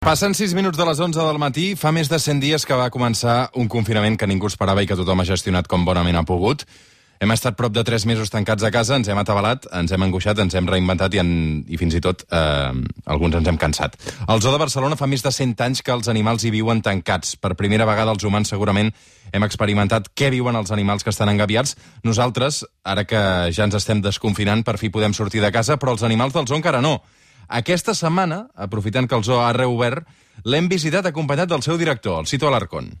Passen 6 minuts de les 11 del matí. Fa més de 100 dies que va començar un confinament que ningú esperava i que tothom ha gestionat com bonament ha pogut. Hem estat prop de 3 mesos tancats a casa, ens hem atabalat, ens hem angoixat, ens hem reinventat i, en, i fins i tot eh, alguns ens hem cansat. Al Zoo de Barcelona fa més de 100 anys que els animals hi viuen tancats. Per primera vegada els humans segurament hem experimentat què viuen els animals que estan engaviats. Nosaltres, ara que ja ens estem desconfinant, per fi podem sortir de casa, però els animals del zoo encara no. Aquesta setmana, aprofitant que el zoo ha reobert, l'hem visitat acompanyat del seu director, el Cito Alarcón.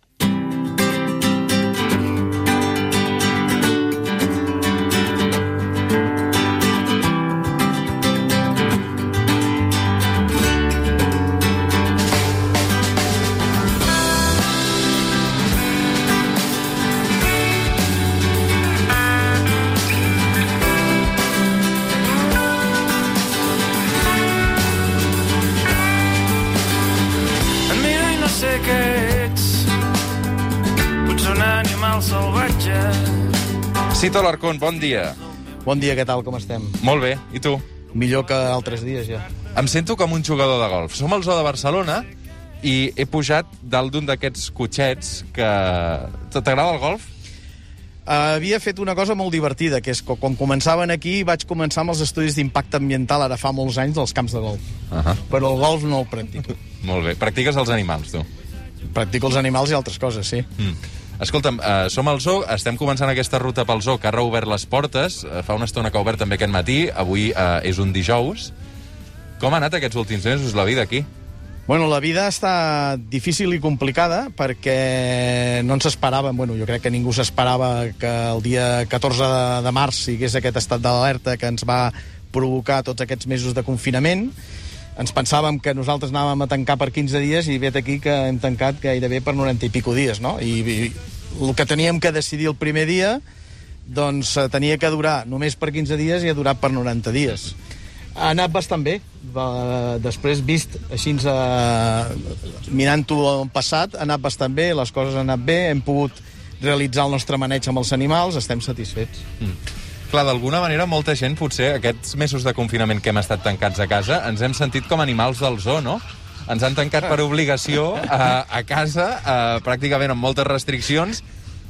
Cito Alarcón, bon dia. Bon dia, què tal, com estem? Molt bé, i tu? Millor que altres dies, ja. Em sento com un jugador de golf. Som al zoo de Barcelona i he pujat dalt d'un d'aquests cotxets que... T'agrada el golf? Uh, havia fet una cosa molt divertida, que és que quan començaven aquí vaig començar amb els estudis d'impacte ambiental ara fa molts anys dels camps de golf. Uh -huh. Però el golf no el practico. Molt bé. Practiques els animals, tu? Practico els animals i altres coses, sí. Mm. Escolta'm, uh, som al zoo, estem començant aquesta ruta pel zoo que ha reobert les portes. Uh, fa una estona que ha obert també aquest matí. Avui uh, és un dijous. Com ha anat aquests últims mesos la vida aquí? Bueno, la vida està difícil i complicada perquè no ens esperàvem, bueno, jo crec que ningú s'esperava que el dia 14 de, de març sigués aquest estat d'alerta que ens va provocar tots aquests mesos de confinament. Ens pensàvem que nosaltres anàvem a tancar per 15 dies i vet aquí que hem tancat gairebé per 90 i pico dies, no? I, i el que teníem que decidir el primer dia doncs eh, tenia que durar només per 15 dies i ha durat per 90 dies. Ha anat bastant bé. Va, després, vist així, eh, mirant-ho en passat, ha anat bastant bé, les coses han anat bé, hem pogut realitzar el nostre maneig amb els animals, estem satisfets. Clar, d'alguna manera, molta gent, potser, aquests mesos de confinament que hem estat tancats a casa, ens hem sentit com animals del zoo, no? Ens han tancat per obligació a, a casa, a, pràcticament amb moltes restriccions.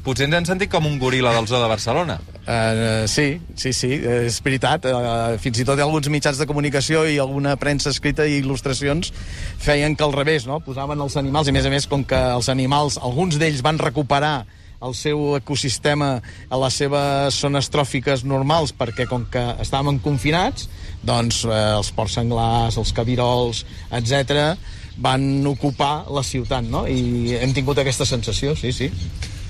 Potser ens hem sentit com un goril·la del zoo de Barcelona. Uh, sí, sí, sí, és veritat. Uh, fins i tot alguns mitjans de comunicació i alguna premsa escrita i il·lustracions feien que al revés, no? Posaven els animals, i a més a més, com que els animals, alguns d'ells van recuperar el seu ecosistema a les seves zones tròfiques normals, perquè com que estàvem confinats, doncs eh, els porcs senglars, els cabirols, etc van ocupar la ciutat, no? I hem tingut aquesta sensació, sí, sí.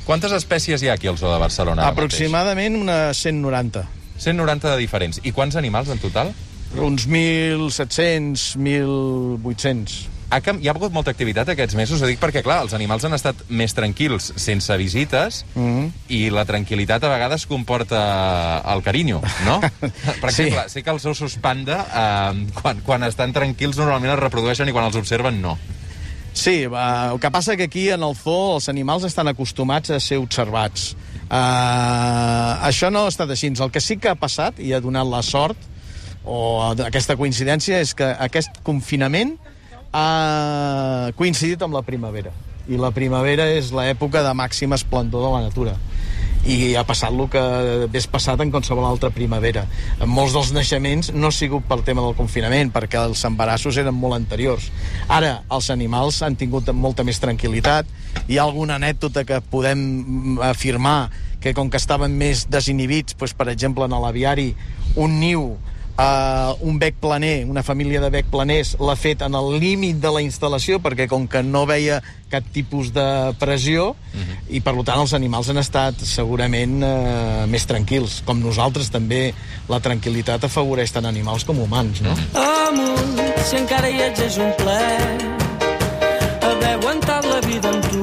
Quantes espècies hi ha aquí al zoo de Barcelona? Aproximadament unes 190. mateix? 190 de diferents. I quants animals en total? Uns 1.700, 1.800. Ha, hi ha hagut molta activitat aquests mesos, ho dic perquè, clar, els animals han estat més tranquils sense visites Mm -hmm. i la tranquil·litat a vegades comporta el carinyo, no? per Sí. exemple, sé que els ossos panda, eh, quan, quan estan tranquils, normalment es reprodueixen i quan els observen, no. Sí, uh, el que passa que aquí en el zoo els animals estan acostumats a ser observats. Uh, això no ha estat així. El que sí que ha passat i ha donat la sort o aquesta coincidència és que aquest confinament ha coincidit amb la primavera. I la primavera és l'època de màxima esplendor de la natura i ha passat el que hagués passat en qualsevol altra primavera. En molts dels naixements no ha sigut pel tema del confinament, perquè els embarassos eren molt anteriors. Ara, els animals han tingut molta més tranquil·litat. Hi ha alguna anècdota que podem mm, afirmar que com que estaven més desinhibits, doncs, per exemple, en l'aviari, un niu Uh, un bec planer, una família de bec planers l'ha fet en el límit de la instal·lació perquè com que no veia cap tipus de pressió uh -huh. i per tant els animals han estat segurament uh, més tranquils com nosaltres també la tranquil·litat afavoreix tant animals com humans no? Amunt, si encara hi ets és un plaer haver aguantat la vida amb tu.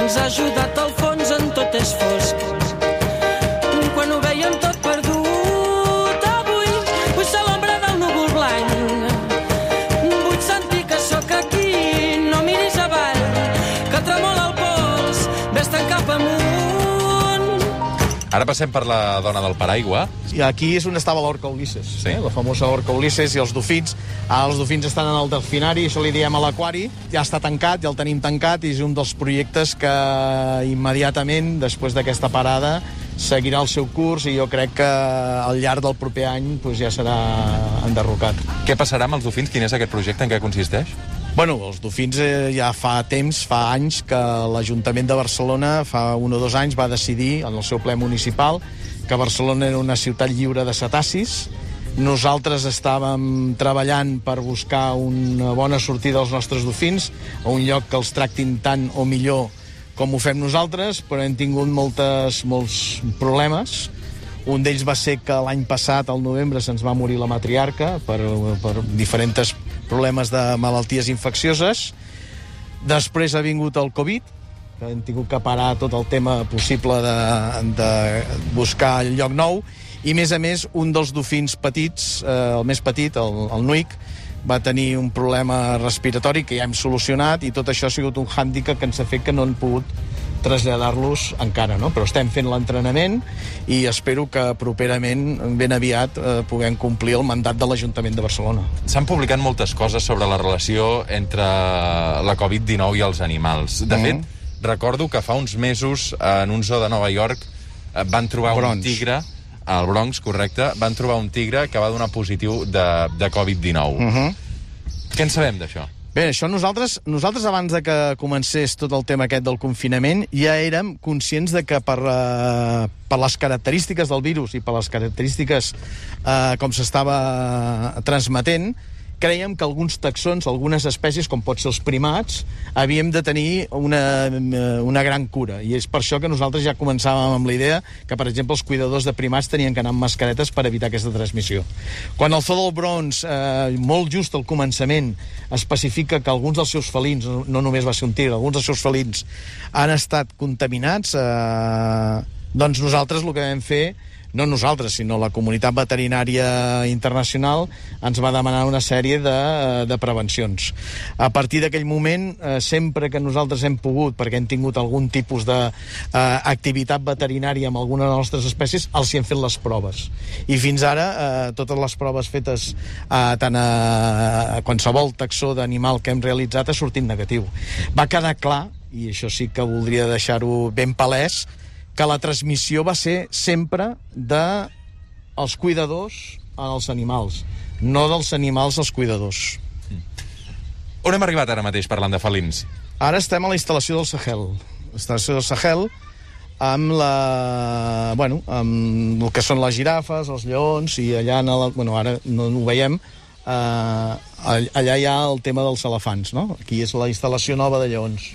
Ens ha ajudat al fons en tot és fosc. Ara passem per la dona del paraigua. I aquí és on estava l'orca Ulisses, Sí. eh? la famosa orca Ulisses i els dofins. Ara els dofins estan en el delfinari, això li diem a l'aquari. Ja està tancat, ja el tenim tancat, i és un dels projectes que immediatament, després d'aquesta parada, seguirà el seu curs i jo crec que al llarg del proper any pues, ja serà enderrocat. Què passarà amb els dofins? Quin és aquest projecte? En què consisteix? Bueno, els dofins eh, ja fa temps, fa anys, que l'Ajuntament de Barcelona, fa un o dos anys, va decidir en el seu ple municipal que Barcelona era una ciutat lliure de cetacis. Nosaltres estàvem treballant per buscar una bona sortida als nostres dofins, a un lloc que els tractin tant o millor com ho fem nosaltres, però hem tingut moltes, molts problemes. Un d'ells va ser que l'any passat, al novembre, se'ns va morir la matriarca per, per diferents problemes de malalties infeccioses. Després ha vingut el Covid, que hem tingut que parar tot el tema possible de, de buscar el lloc nou, i a més a més un dels dofins petits, eh, el més petit, el, el Nuic, va tenir un problema respiratori que ja hem solucionat i tot això ha sigut un hàndicap que ens ha fet que no hem pogut traslladar-los encara, no? Però estem fent l'entrenament i espero que properament, ben aviat, eh, puguem complir el mandat de l'Ajuntament de Barcelona. S'han publicat moltes coses sobre la relació entre la Covid-19 i els animals. De Mhm. fet, recordo que fa uns mesos en un zoo de Nova York eh, van trobar un Bronx. tigre al Bronx, correcte, van trobar un tigre que va donar positiu de, de Covid-19. Uh -huh. Què en sabem d'això? Bé, això nosaltres, nosaltres abans de que comencés tot el tema aquest del confinament ja érem conscients de que per, uh, per les característiques del virus i per les característiques uh, com s'estava transmetent, creiem que alguns taxons, algunes espècies, com pot ser els primats, havíem de tenir una, una gran cura. I és per això que nosaltres ja començàvem amb la idea que, per exemple, els cuidadors de primats tenien que anar amb mascaretes per evitar aquesta transmissió. Quan el Zoo del Bronx, eh, molt just al començament, especifica que alguns dels seus felins, no, no només va ser un tigre, alguns dels seus felins han estat contaminats, eh, doncs nosaltres el que vam fer no nosaltres, sinó la comunitat veterinària internacional ens va demanar una sèrie de, de prevencions. A partir d'aquell moment, eh, sempre que nosaltres hem pogut, perquè hem tingut algun tipus d'activitat veterinària amb alguna de les nostres espècies, els hi hem fet les proves. I fins ara, eh, totes les proves fetes eh, tant a, a qualsevol taxó d'animal que hem realitzat ha sortit negatiu. Va quedar clar, i això sí que voldria deixar-ho ben palès, que la transmissió va ser sempre de els cuidadors als animals, no dels animals als cuidadors. On hem arribat ara mateix parlant de felins? Ara estem a la instal·lació del Sahel. La instal·lació del Sahel amb la... Bueno, amb el que són les girafes, els lleons, i allà... En el, bueno, ara no ho veiem, eh, allà hi ha el tema dels elefants, no? Aquí és la instal·lació nova de lleons.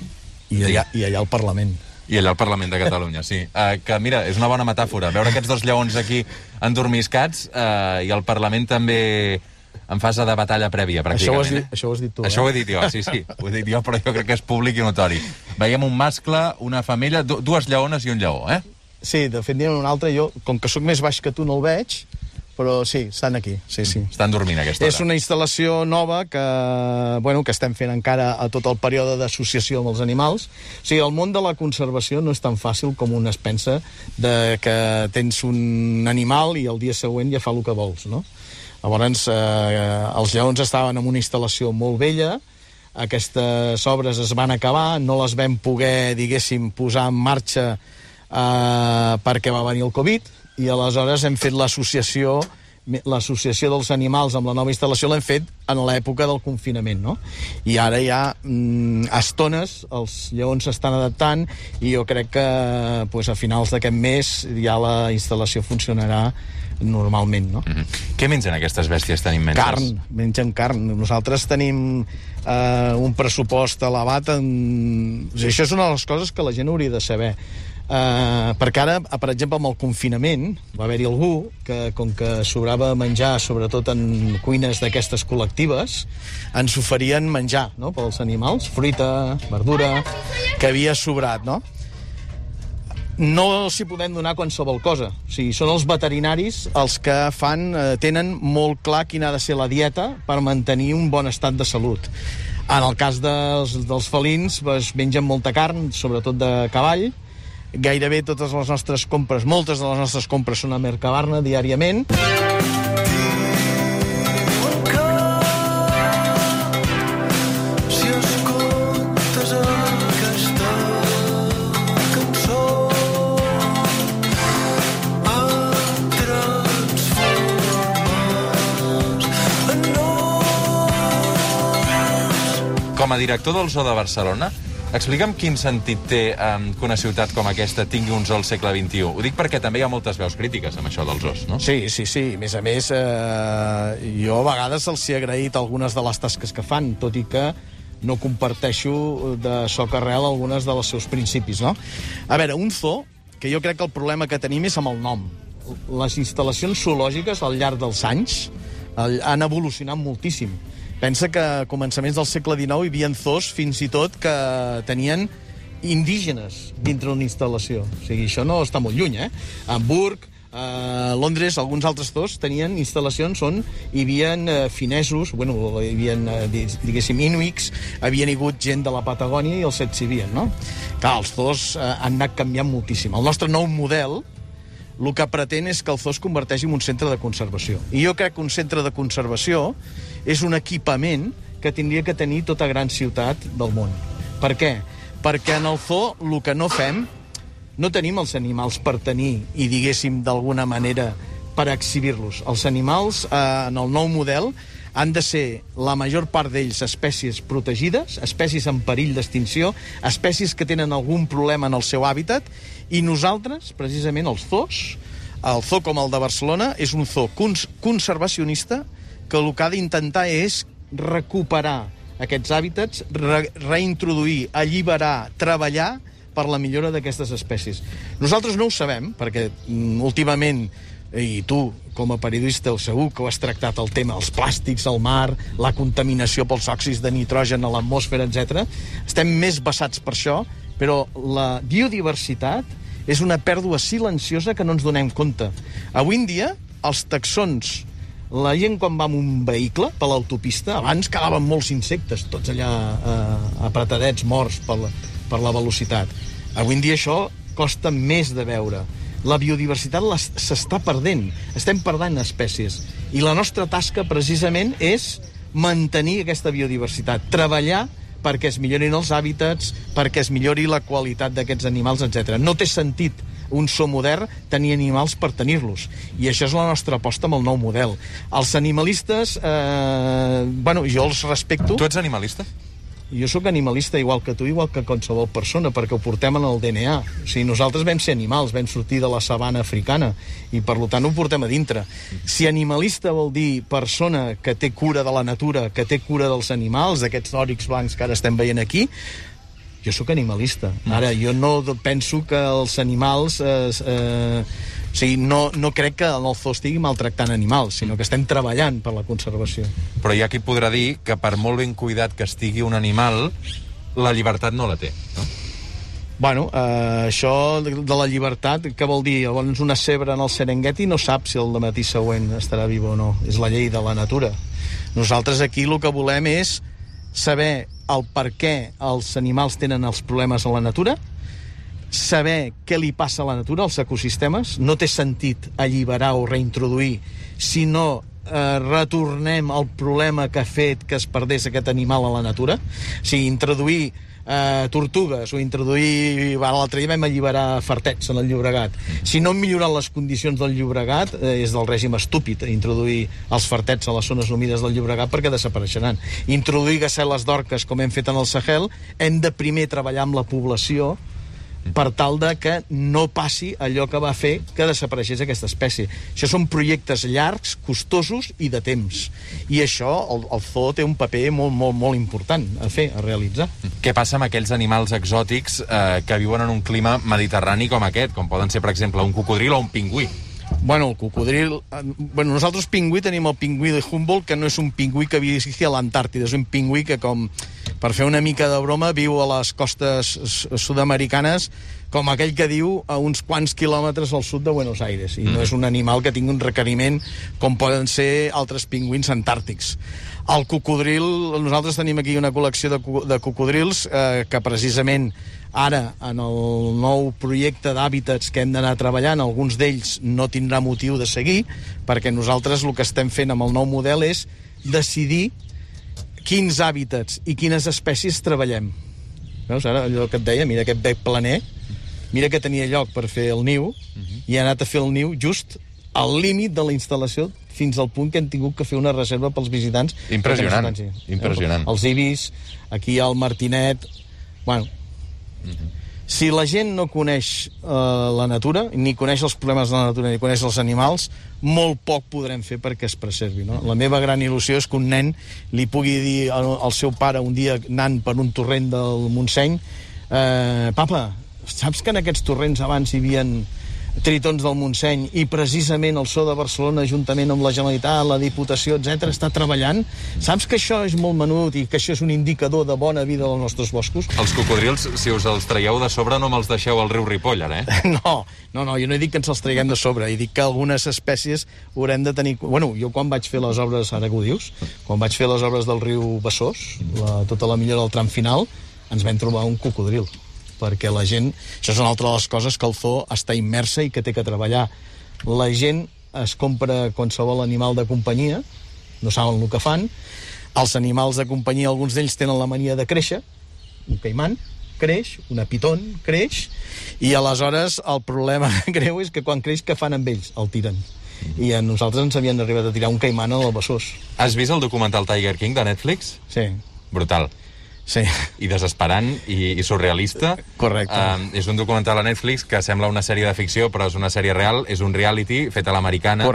I allà, i allà el Parlament. I allà al Parlament de Catalunya, sí. Uh, que, mira, és una bona metàfora. Veure aquests dos lleons aquí endormiscats uh, i el Parlament també en fase de batalla prèvia, Això ho, has pràcticament. dit, això ho has dit tu, Això ho eh? he dit jo, sí, sí. Ho he dit jo, però jo crec que és públic i notori. Veiem un mascle, una femella, du dues lleones i un lleó, eh? Sí, de fet, n'hi ha un altre. Jo, com que sóc més baix que tu, no el veig, però sí, estan aquí, sí, sí. Estan dormint aquesta hora. És una instal·lació nova que, bueno, que estem fent encara a tot el període d'associació amb els animals. O sigui, el món de la conservació no és tan fàcil com un es pensa de que tens un animal i el dia següent ja fa el que vols, no? Llavors, eh, els lleons estaven en una instal·lació molt vella, aquestes obres es van acabar, no les vam poder, diguéssim, posar en marxa eh, perquè va venir el Covid, i aleshores hem fet l'associació l'associació dels animals amb la nova instal·lació l'hem fet en l'època del confinament, no? I ara ja mm, a estones els lleons s'estan adaptant i jo crec que pues, a finals d'aquest mes ja la instal·lació funcionarà normalment, no? Mm -hmm. Què mengen aquestes bèsties tan immenses? Carn, mengen carn. Nosaltres tenim eh, un pressupost elevat en... O sigui, això és una de les coses que la gent hauria de saber. Uh, perquè ara, per exemple, amb el confinament va haver-hi algú que, com que sobrava menjar, sobretot en cuines d'aquestes col·lectives, ens oferien menjar no?, pels animals, fruita, verdura, que havia sobrat, no? no s'hi podem donar qualsevol cosa. O sigui, són els veterinaris els que fan, eh, tenen molt clar quina ha de ser la dieta per mantenir un bon estat de salut. En el cas dels, dels felins, pues, mengen molta carn, sobretot de cavall, gairebé totes les nostres compres, moltes de les nostres compres són a Mercabarna diàriament. Com a director del Zoo de Barcelona, explica'm quin sentit té um, que una ciutat com aquesta tingui un zoo al segle XXI. Ho dic perquè també hi ha moltes veus crítiques amb això dels zoos, no? Sí, sí, sí. A més a més, eh, jo a vegades els he agraït algunes de les tasques que fan, tot i que no comparteixo de soc arrel algunes dels seus principis, no? A veure, un zoo, que jo crec que el problema que tenim és amb el nom. Les instal·lacions zoològiques al llarg dels anys eh, han evolucionat moltíssim. Pensa que a començaments del segle XIX hi havia zoos fins i tot que tenien indígenes dintre una instal·lació. O sigui, això no està molt lluny, eh? Hamburg, a Londres, alguns altres zoos tenien instal·lacions on hi havia eh, finesos, bueno, hi havia, eh, diguéssim, inuits, havien hagut gent de la Patagònia i els exhibien, no? Clar, els zoos eh, han anat canviant moltíssim. El nostre nou model, el que pretén és que el zoo es converteixi en un centre de conservació. I jo crec que un centre de conservació és un equipament que tindria que tenir tota gran ciutat del món. Per què? Perquè en el zoo el que no fem, no tenim els animals per tenir i, diguéssim, d'alguna manera per exhibir-los. Els animals, eh, en el nou model, han de ser, la major part d'ells, espècies protegides, espècies en perill d'extinció, espècies que tenen algun problema en el seu hàbitat, i nosaltres, precisament els zoos, el zoo com el de Barcelona, és un zoo cons conservacionista que el que ha d'intentar és recuperar aquests hàbitats, re reintroduir, alliberar, treballar per la millora d'aquestes espècies. Nosaltres no ho sabem, perquè mm, últimament i tu, com a periodista, segur que ho has tractat el tema, els plàstics al mar, la contaminació pels òxids de nitrogen a l'atmosfera, etc. Estem més basats per això, però la biodiversitat és una pèrdua silenciosa que no ens donem compte. Avui en dia, els taxons, la gent quan va amb un vehicle per l'autopista, abans calaven molts insectes, tots allà eh, apretadets, morts per la, per la velocitat. Avui en dia això costa més de veure. La biodiversitat s'està perdent. Estem perdent espècies. I la nostra tasca, precisament, és mantenir aquesta biodiversitat, treballar perquè es millorin els hàbitats, perquè es millori la qualitat d'aquests animals, etc. No té sentit un so modern tenir animals per tenir-los. I això és la nostra aposta amb el nou model. Els animalistes, eh, bueno, jo els respecto. Tu ets animalista? Jo sóc animalista igual que tu, igual que qualsevol persona, perquè ho portem en el DNA. O sigui, nosaltres vam ser animals, vam sortir de la sabana africana, i per tant ho portem a dintre. Si animalista vol dir persona que té cura de la natura, que té cura dels animals, d'aquests òrics blancs que ara estem veient aquí, jo sóc animalista. Ara, jo no penso que els animals... Eh, eh, o sigui, no, no crec que el zoo estigui maltractant animals, sinó que estem treballant per la conservació. Però hi ha qui podrà dir que per molt ben cuidat que estigui un animal, la llibertat no la té, no? Bueno, eh, això de la llibertat, què vol dir? Llavors una cebra en el Serengeti no sap si el matí següent estarà viu o no. És la llei de la natura. Nosaltres aquí el que volem és saber el per què els animals tenen els problemes a la natura, saber què li passa a la natura, als ecosistemes. No té sentit alliberar o reintroduir si no eh, retornem al problema que ha fet que es perdés aquest animal a la natura. O sigui, introduir eh, tortugues o introduir... L'altre dia vam alliberar fartets en el Llobregat. Si no hem millorat les condicions del Llobregat, eh, és del règim estúpid introduir els fartets a les zones humides del Llobregat perquè desapareixeran. Introduir gaceles d'orques, com hem fet en el Sahel, hem de primer treballar amb la població per tal de que no passi allò que va fer que desapareixés aquesta espècie. Això són projectes llargs, costosos i de temps. I això, el, el zoo té un paper molt, molt, molt important a fer, a realitzar. Què passa amb aquells animals exòtics eh, que viuen en un clima mediterrani com aquest, com poden ser, per exemple, un cocodril o un pingüí? Bueno, el cocodril... eh, Bueno, nosaltres pingüí tenim el pingüí de Humboldt, que no és un pingüí que visqui a l'Antàrtida, és un pingüí que com per fer una mica de broma, viu a les costes sud-americanes com aquell que diu a uns quants quilòmetres al sud de Buenos Aires i no és un animal que tingui un requeriment com poden ser altres pingüins antàrtics. El cocodril, nosaltres tenim aquí una col·lecció de, de cocodrils eh, que precisament ara, en el nou projecte d'hàbitats que hem d'anar treballant, alguns d'ells no tindrà motiu de seguir, perquè nosaltres el que estem fent amb el nou model és decidir quins hàbitats i quines espècies treballem. Veus, ara allò que et deia, mira aquest bec planer, mira que tenia lloc per fer el niu, i ha anat a fer el niu just al límit de la instal·lació fins al punt que hem tingut que fer una reserva pels visitants. Impressionant, no s'hi- impressionant. Els ibis, aquí hi ha el martinet... Bueno, si la gent no coneix eh, la natura, ni coneix els problemes de la natura, ni coneix els animals, molt poc podrem fer perquè es preservi. No? La meva gran il·lusió és que un nen li pugui dir al, seu pare un dia anant per un torrent del Montseny eh, papa, saps que en aquests torrents abans hi havien tritons del Montseny i precisament el so de Barcelona juntament amb la Generalitat, la Diputació, etc està treballant. Saps que això és molt menut i que això és un indicador de bona vida dels nostres boscos? Els cocodrils, si us els traieu de sobre, no me'ls deixeu al riu Ripoll, ara, eh? No, no, no, jo no he dit que ens els traiguem de sobre, he dit que algunes espècies haurem de tenir... Bueno, jo quan vaig fer les obres, ara que ho dius, quan vaig fer les obres del riu Besòs, la, tota la millora del tram final, ens vam trobar un cocodril perquè la gent... Això és una altra de les coses que el zoo està immersa i que té que treballar. La gent es compra qualsevol animal de companyia, no saben el que fan, els animals de companyia, alguns d'ells tenen la mania de créixer, un caiman creix, una piton creix, i aleshores el problema greu és que quan creix, què fan amb ells? El tiren. I a nosaltres ens havien arribat a tirar un caiman al Besòs. Has vist el documental Tiger King de Netflix? Sí, Brutal. Sí. i desesperant i, i surrealista. Correcte. Um, és un documental a Netflix que sembla una sèrie de ficció, però és una sèrie real, és un reality fet a l'americana,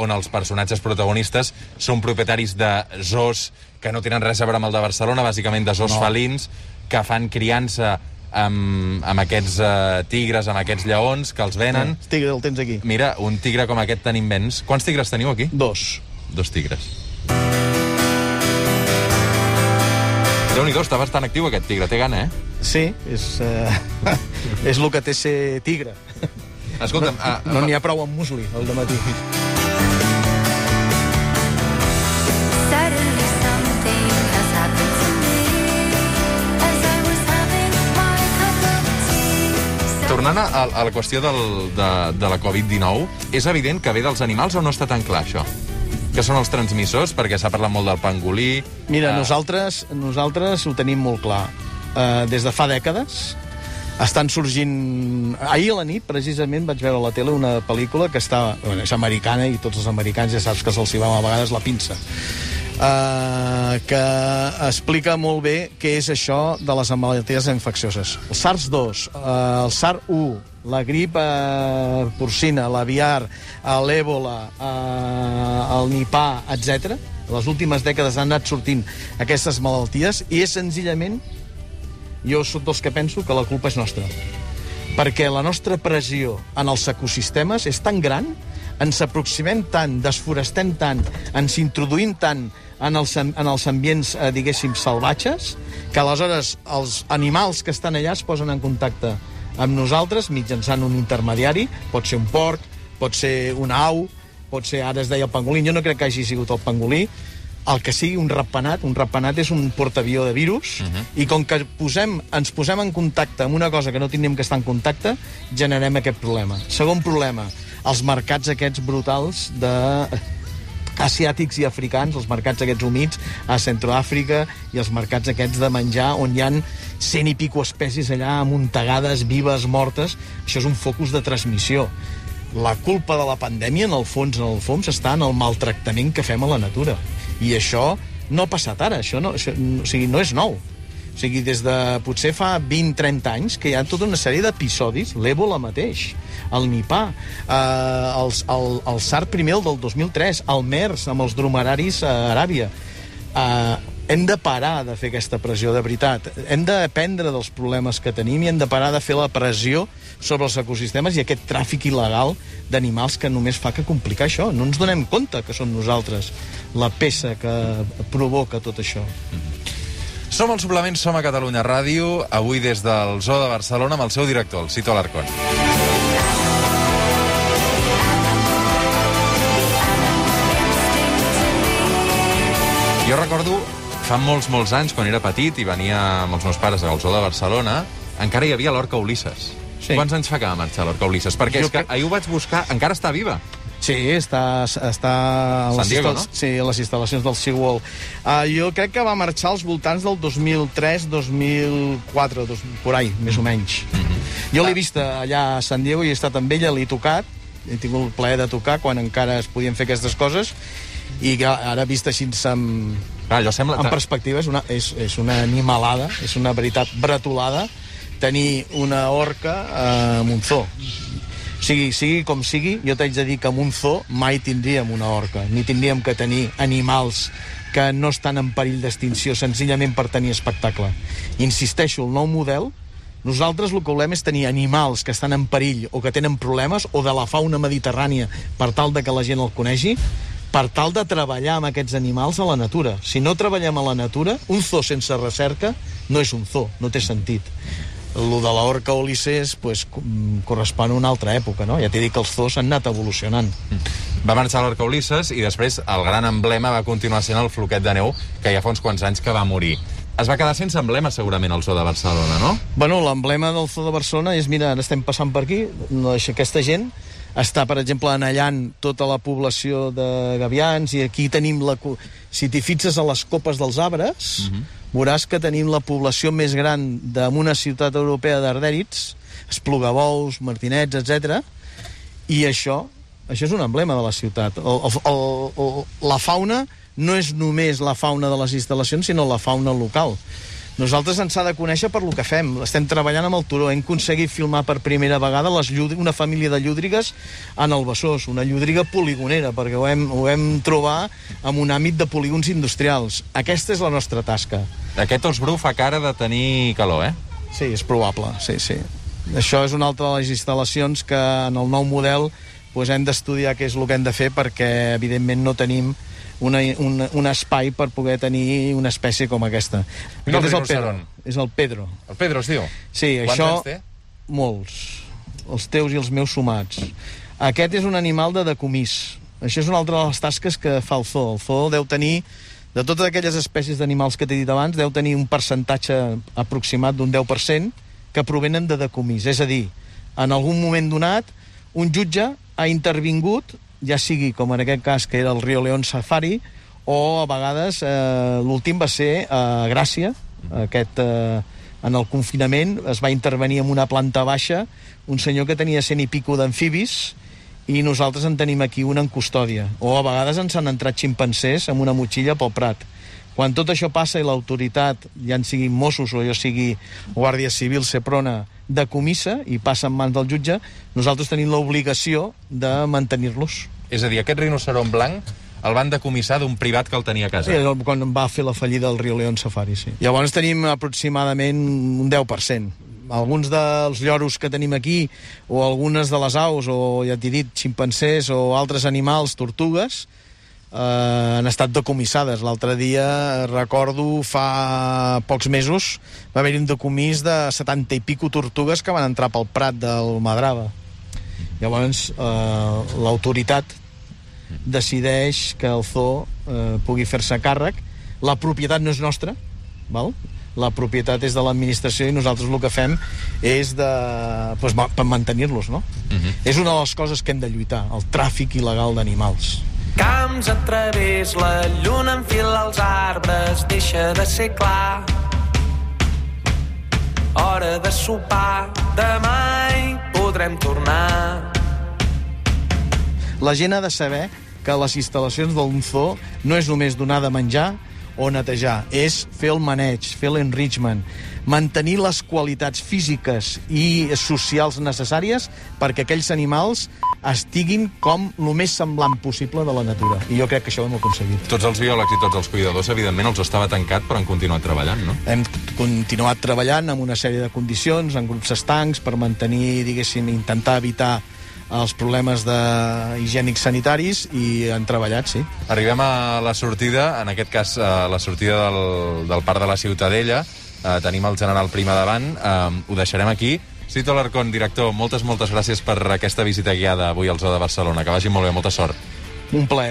on els personatges protagonistes són propietaris de zoos que no tenen res a veure amb el de Barcelona, bàsicament de zoos No. felins, que fan criança amb, amb aquests uh, tigres, amb aquests lleons, que els venen. El tigre el tens aquí. Mira, un tigre com aquest tan immens. Quants tigres teniu aquí? Dos. Dos tigres. Déu-n'hi-do, està bastant actiu aquest tigre, té gana, eh? Sí, és, uh, és el que té ser tigre. Escolta'm, No n'hi ha prou amb musli, al matí. Cup of tea Tornant a, a la qüestió del, de, de la Covid-19, és evident que ve dels animals o no està tan clar, això? Que són els transmissors, perquè s'ha parlat molt del pangolí... Mira, eh, nosaltres, nosaltres ho tenim molt clar. Uh, des de fa dècades estan sorgint... Ahir a la nit, precisament, vaig veure a la tele una pel·lícula que està... Bueno, és americana i tots els americans ja saps que se'ls hi va a vegades la pinça. Uh, que explica molt bé què és això de les malalties infeccioses. El SARS-2, uh, el SARS-1, la grip uh, porcina, l'aviar, uh, l'èbola, uh, el nipà, etc. Les últimes dècades han anat sortint aquestes malalties i és senzillament jo sóc dels que penso que la culpa és nostra. Perquè la nostra pressió en els ecosistemes és tan gran, ens aproximem tant, desforestem tant, ens introduïm tant en els, en els ambients, eh, diguéssim, salvatges, que aleshores els animals que estan allà es posen en contacte nosaltres mitjançant un intermediari, pot ser un porc, pot ser una au, pot ser, ara es deia el pangolí, jo no crec que hagi sigut el pangolí, el que sigui un ratpenat, un ratpenat és un portaavió de virus, uh -huh. i com que posem, ens posem en contacte amb una cosa que no tindríem que estar en contacte, generem aquest problema. Segon problema, els mercats aquests brutals de asiàtics i africans, els mercats aquests humits a Centroàfrica i els mercats aquests de menjar on hi han cent i pico espècies allà amuntegades, vives, mortes. Això és un focus de transmissió. La culpa de la pandèmia, en el fons, en el fons, està en el maltractament que fem a la natura. I això no ha passat ara, això no, això, o sigui, no és nou. O sigui, des de potser fa 20-30 anys que hi ha tota una sèrie d'episodis, l'Ebola mateix, el Nipah, eh, el, el, el SARS primer, el del 2003, el MERS amb els dromeraris a Aràbia. Eh, hem de parar de fer aquesta pressió de veritat. Hem d'aprendre dels problemes que tenim i hem de parar de fer la pressió sobre els ecosistemes i aquest tràfic il·legal d'animals que només fa que complicar això. No ens donem compte que som nosaltres la peça que provoca tot això. Som al Suplement, som a Catalunya Ràdio, avui des del Zoo de Barcelona amb el seu director, el Cito Alarcón. Jo recordo fa molts, molts anys, quan era petit i venia amb els meus pares al Zoo de Barcelona, encara hi havia l'orca Ulisses. Sí. Quants anys fa que va marxar l'orca Ulisses? Perquè Jo és que ahir ho vaig buscar, encara està viva. Sí, està, està a, les Diego, instal- sí, a les instal·lacions del SeaWorld. Uh, jo crec que va marxar als voltants del 2003, 2004, dos, por ahí, més o menys. Jo l'he vist allà a San Diego i he estat amb ella, l'he tocat, he tingut el plaer de tocar quan encara es podien fer aquestes coses, i que ara vist així amb, Clar, allò sembla... en perspectiva és una, és, és una animalada, és una veritat bretolada tenir una orca eh, amb un zoo. Sigui, sigui com sigui, jo t'haig de dir que amb un zoo mai tindríem una orca, ni tindríem que tenir animals que no estan en perill d'extinció senzillament per tenir espectacle. Insisteixo, el nou model nosaltres el que volem és tenir animals que estan en perill o que tenen problemes o de la fauna mediterrània per tal de que la gent el conegi per tal de treballar amb aquests animals a la natura. Si no treballem a la natura, un zoo sense recerca no és un zoo, no té sentit. Lo de la orca pues, mm, correspon a una altra època, no? Ja t'he dit que els zoos han anat evolucionant. Va marxar l'orca Ulisses i després el gran emblema va continuar sent el floquet de neu, que ja fa uns quants anys que va morir. Es va quedar sense emblema, segurament, al Zoo de Barcelona, no? Bueno, l'emblema del zoo de Barcelona és, mira, estem passant per aquí, no, aquesta gent està, per exemple, anellant tota la població de gavians i aquí tenim la... Si t'hi fixes a les copes dels arbres, veuràs que tenim la població més gran d'una ciutat europea d'ardèrits, esplugabous, martinets, etc. I això, això és un emblema de la ciutat. El, el, el, la fauna no és només la fauna de les instal·lacions, sinó la fauna local. Nosaltres ens ha de conèixer per lo que fem. Estem treballant amb el Turó. Hem aconseguit filmar per primera vegada les llúdri- una família de llúdrigues en el Besòs, una llúdriga poligonera, perquè ho hem, ho hem trobar en un àmbit de polígons industrials. Aquesta és la nostra tasca. Aquest os bru fa cara de tenir calor, eh? Sí, és probable, sí, sí. Això és una altra de les instal·lacions que en el nou model doncs, hem d'estudiar què és el que hem de fer perquè, evidentment, no tenim una, un, un espai per poder tenir una espècie com aquesta. El Aquest és el Pedro. És el Pedro. El Pedro es diu. Sí, Quants això... anys té? Molts. Els teus i els meus sumats. Aquest és un animal de decomís. Això és una altra de les tasques que fa el zoo. El zoo deu tenir, de totes aquelles espècies d'animals que t'he dit abans, deu tenir un percentatge aproximat d'un 10% que provenen de decomís. És a dir, en algun moment donat, un jutge ha intervingut, ja sigui com en aquest cas que era el Rio León Safari, o a vegades eh, l'últim va ser a Gràcia, aquest, eh, en el confinament es va intervenir en una planta baixa un senyor que tenia cent i pico d'amfibis i nosaltres en tenim aquí una en custòdia. O a vegades ens han entrat ximpancers amb una motxilla pel Prat. Quan tot això passa i l'autoritat, ja en siguin Mossos o jo sigui Guàrdia Civil, Seprona, de comissa i passa en mans del jutge, nosaltres tenim l'obligació de mantenir-los. És a dir, aquest rinoceront blanc el van decomissar d'un privat que el tenia a casa. Sí, quan va fer la fallida del Rio León Safari, sí. Llavors tenim aproximadament un 10%. Alguns dels lloros que tenim aquí, o algunes de les aus, o ja t'he dit, ximpancers o altres animals, tortugues, eh, han estat decomissades. L'altre dia, recordo, fa pocs mesos, va haver-hi un decomís de 70 i pico tortugues que van entrar pel Prat del Madrava. Llavors, eh, l'autoritat decideix que el zoo eh, pugui fer-se càrrec. La propietat no és nostra, val? la propietat és de l'administració i nosaltres el que fem és de, pues, ma- per mantenir-los. No? Uh -huh. És una de les coses que hem de lluitar, el tràfic il·legal d'animals. Camps a través, la lluna enfila els arbres, deixa de ser clar. Hora de sopar, demà hi podrem tornar. La gent ha de saber que les instal·lacions d'un zoo no és només donar de menjar o netejar, és fer el maneig, fer l'enrichment, mantenir les qualitats físiques i socials necessàries perquè aquells animals estiguin com el més semblant possible de la natura. I jo crec que això ho hem aconseguit. Tots els biòlegs i tots els cuidadors, evidentment, els estava tancat, però han continuat treballant, no? Hem continuat treballant amb una sèrie de condicions, en grups estancs, per mantenir, diguéssim, intentar evitar els problemes de higiènics sanitaris i han treballat, sí. Arribem a la sortida, en aquest cas a la sortida del, del Parc de la Ciutadella. Eh, tenim el general Prima davant. Eh, ho deixarem aquí. Cito Alarcón, director, moltes, moltes gràcies per aquesta visita guiada avui al Zoo de Barcelona. Que vagi molt bé, molta sort. Un plaer.